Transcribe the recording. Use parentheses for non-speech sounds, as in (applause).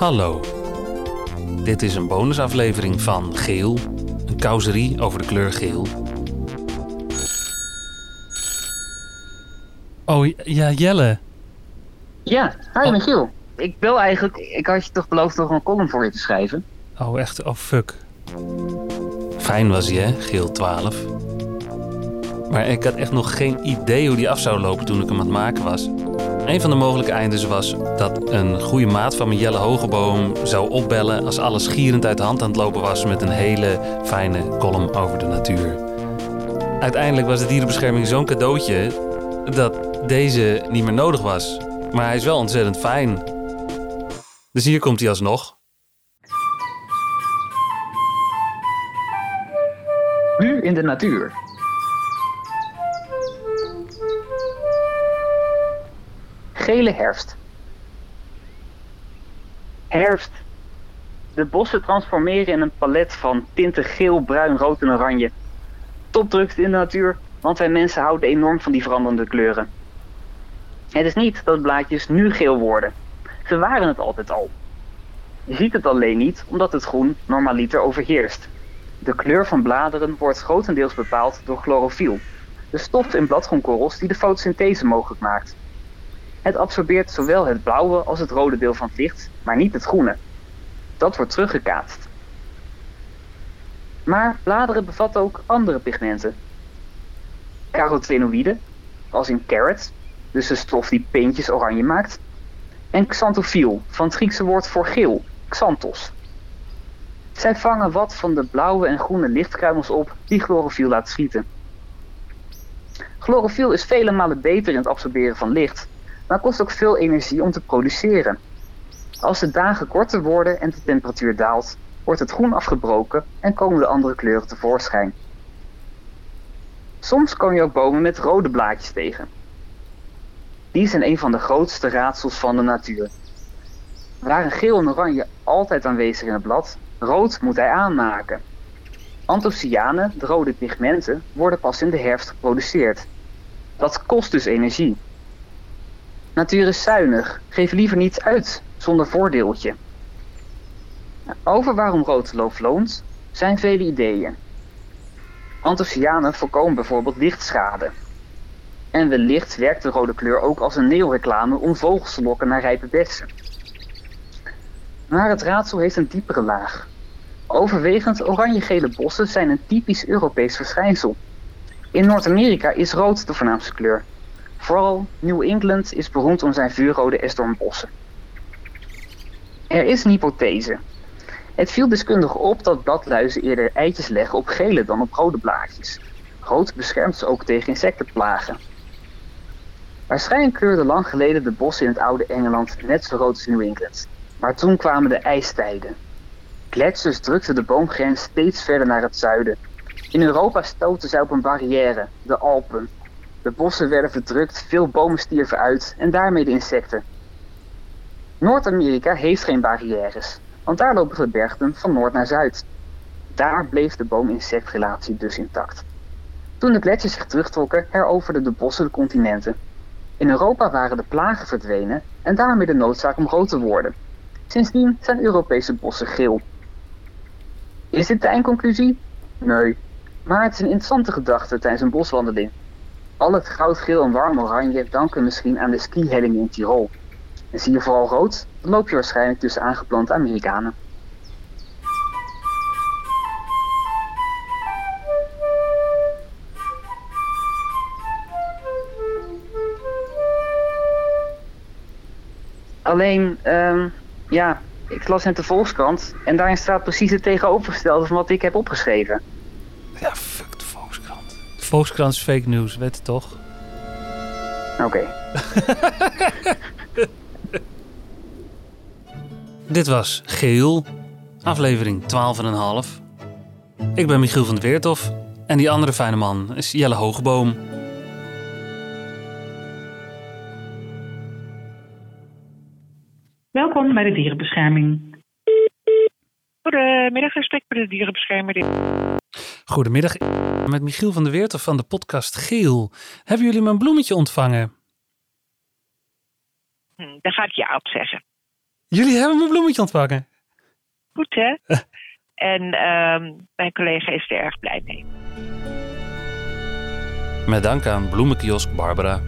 Hallo. Dit is een bonusaflevering van Geel, een causerie over de kleur geel. Oh ja, Jelle. Ja, hi Oh. Michiel. Ik wil eigenlijk, ik had je toch beloofd nog een column voor je te schrijven. Oh echt, oh fuck. Fijn was hij hè, Geel 12. Maar ik had echt nog geen idee hoe die af zou lopen toen ik hem aan het maken was. Een van de mogelijke eindes was dat een goede maat van mijn Jelle Hogeboom zou opbellen als alles gierend uit de hand aan het lopen was met een hele fijne column over de natuur. Uiteindelijk was de dierenbescherming zo'n cadeautje dat deze niet meer nodig was. Maar hij is wel ontzettend fijn. Dus hier komt hij alsnog. Nu in de natuur. Gele herfst. Herfst. De bossen transformeren in een palet van tinten geel, bruin, rood en oranje. Topdrukte in de natuur, want wij mensen houden enorm van die veranderende kleuren. Het is niet dat blaadjes nu geel worden. Ze waren het altijd al. Je ziet het alleen niet omdat het groen normaliter overheerst. De kleur van bladeren wordt grotendeels bepaald door chlorofiel, de stof in bladgroenkorrels die de fotosynthese mogelijk maakt. Het absorbeert zowel het blauwe als het rode deel van het licht, maar niet het groene. Dat wordt teruggekaatst. Maar bladeren bevatten ook andere pigmenten. Carotenoïden, als in carrot, dus de stof die pintjes oranje maakt. En xanthofiel, van het Griekse woord voor geel, xanthos. Zij vangen wat van de blauwe en groene lichtkruimels op die chlorofiel laat schieten. Chlorofiel is vele malen beter in het absorberen van licht, maar kost ook veel energie om te produceren. Als de dagen korter worden en de temperatuur daalt, wordt het groen afgebroken en komen de andere kleuren tevoorschijn. Soms kom je ook bomen met rode blaadjes tegen. Die zijn een van de grootste raadsels van de natuur. Waren geel en oranje altijd aanwezig in het blad, rood moet hij aanmaken. Anthocyanen, de rode pigmenten, worden pas in de herfst geproduceerd. Dat kost dus energie. Natuur is zuinig, geef liever niets uit zonder voordeeltje. Over waarom rood loof loont zijn vele ideeën. Anthocyanen voorkomen bijvoorbeeld lichtschade. En wellicht werkt de rode kleur ook als een neelreclame om vogels te lokken naar rijpe bessen. Maar het raadsel heeft een diepere laag. Overwegend oranje-gele bossen zijn een typisch Europees verschijnsel. In Noord-Amerika is rood de voornaamste kleur. Vooral New England is beroemd om zijn vuurrode esdoornbossen. Er is een hypothese. Het viel deskundigen op dat bladluizen eerder eitjes leggen op gele dan op rode blaadjes. Rood beschermt ze ook tegen insectenplagen. Waarschijnlijk kleurden lang geleden de bossen in het oude Engeland net zo rood als New England. Maar toen kwamen de ijstijden. Gletsjers drukten de boomgrens steeds verder naar het zuiden. In Europa stoten zij op een barrière, de Alpen. De bossen werden verdrukt, veel bomen stierven uit en daarmee de insecten. Noord-Amerika heeft geen barrières, want daar lopen de bergen van noord naar zuid. Daar bleef de boom-insectrelatie dus intact. Toen de gletsjers zich terugtrokken, heroverden de bossen de continenten. In Europa waren de plagen verdwenen en daarmee de noodzaak om rood te worden. Sindsdien zijn Europese bossen geel. Is dit de eindconclusie? Nee. Maar het is een interessante gedachte tijdens een boswandeling. Al het goudgeel en warm oranje danken misschien aan de skihellingen in Tirol. En zie je vooral rood, dan loop je waarschijnlijk tussen aangeplante Amerikanen. Alleen, ehm, ja, ik las net de Volkskrant en daarin staat precies het tegenovergestelde van wat ik heb opgeschreven. Ja, fuck Volkskrant. De fake news, weet je toch? Oké. (laughs) Dit was Geel, aflevering 12,5. Ik ben Michiel van der Weertof en die andere fijne man is Jelle Hogeboom. Welkom bij de dierenbescherming. Goedemiddag, gesprek bij de dierenbeschermer. Goedemiddag, met Michiel van der Weerten van de podcast Geel. Hebben jullie mijn bloemetje ontvangen? Hm, daar ga ik ja opzeggen. Jullie hebben mijn bloemetje ontvangen? Goed hè? (laughs) en ehm, mijn collega is er erg blij mee. Met dank aan bloemenkiosk Barbara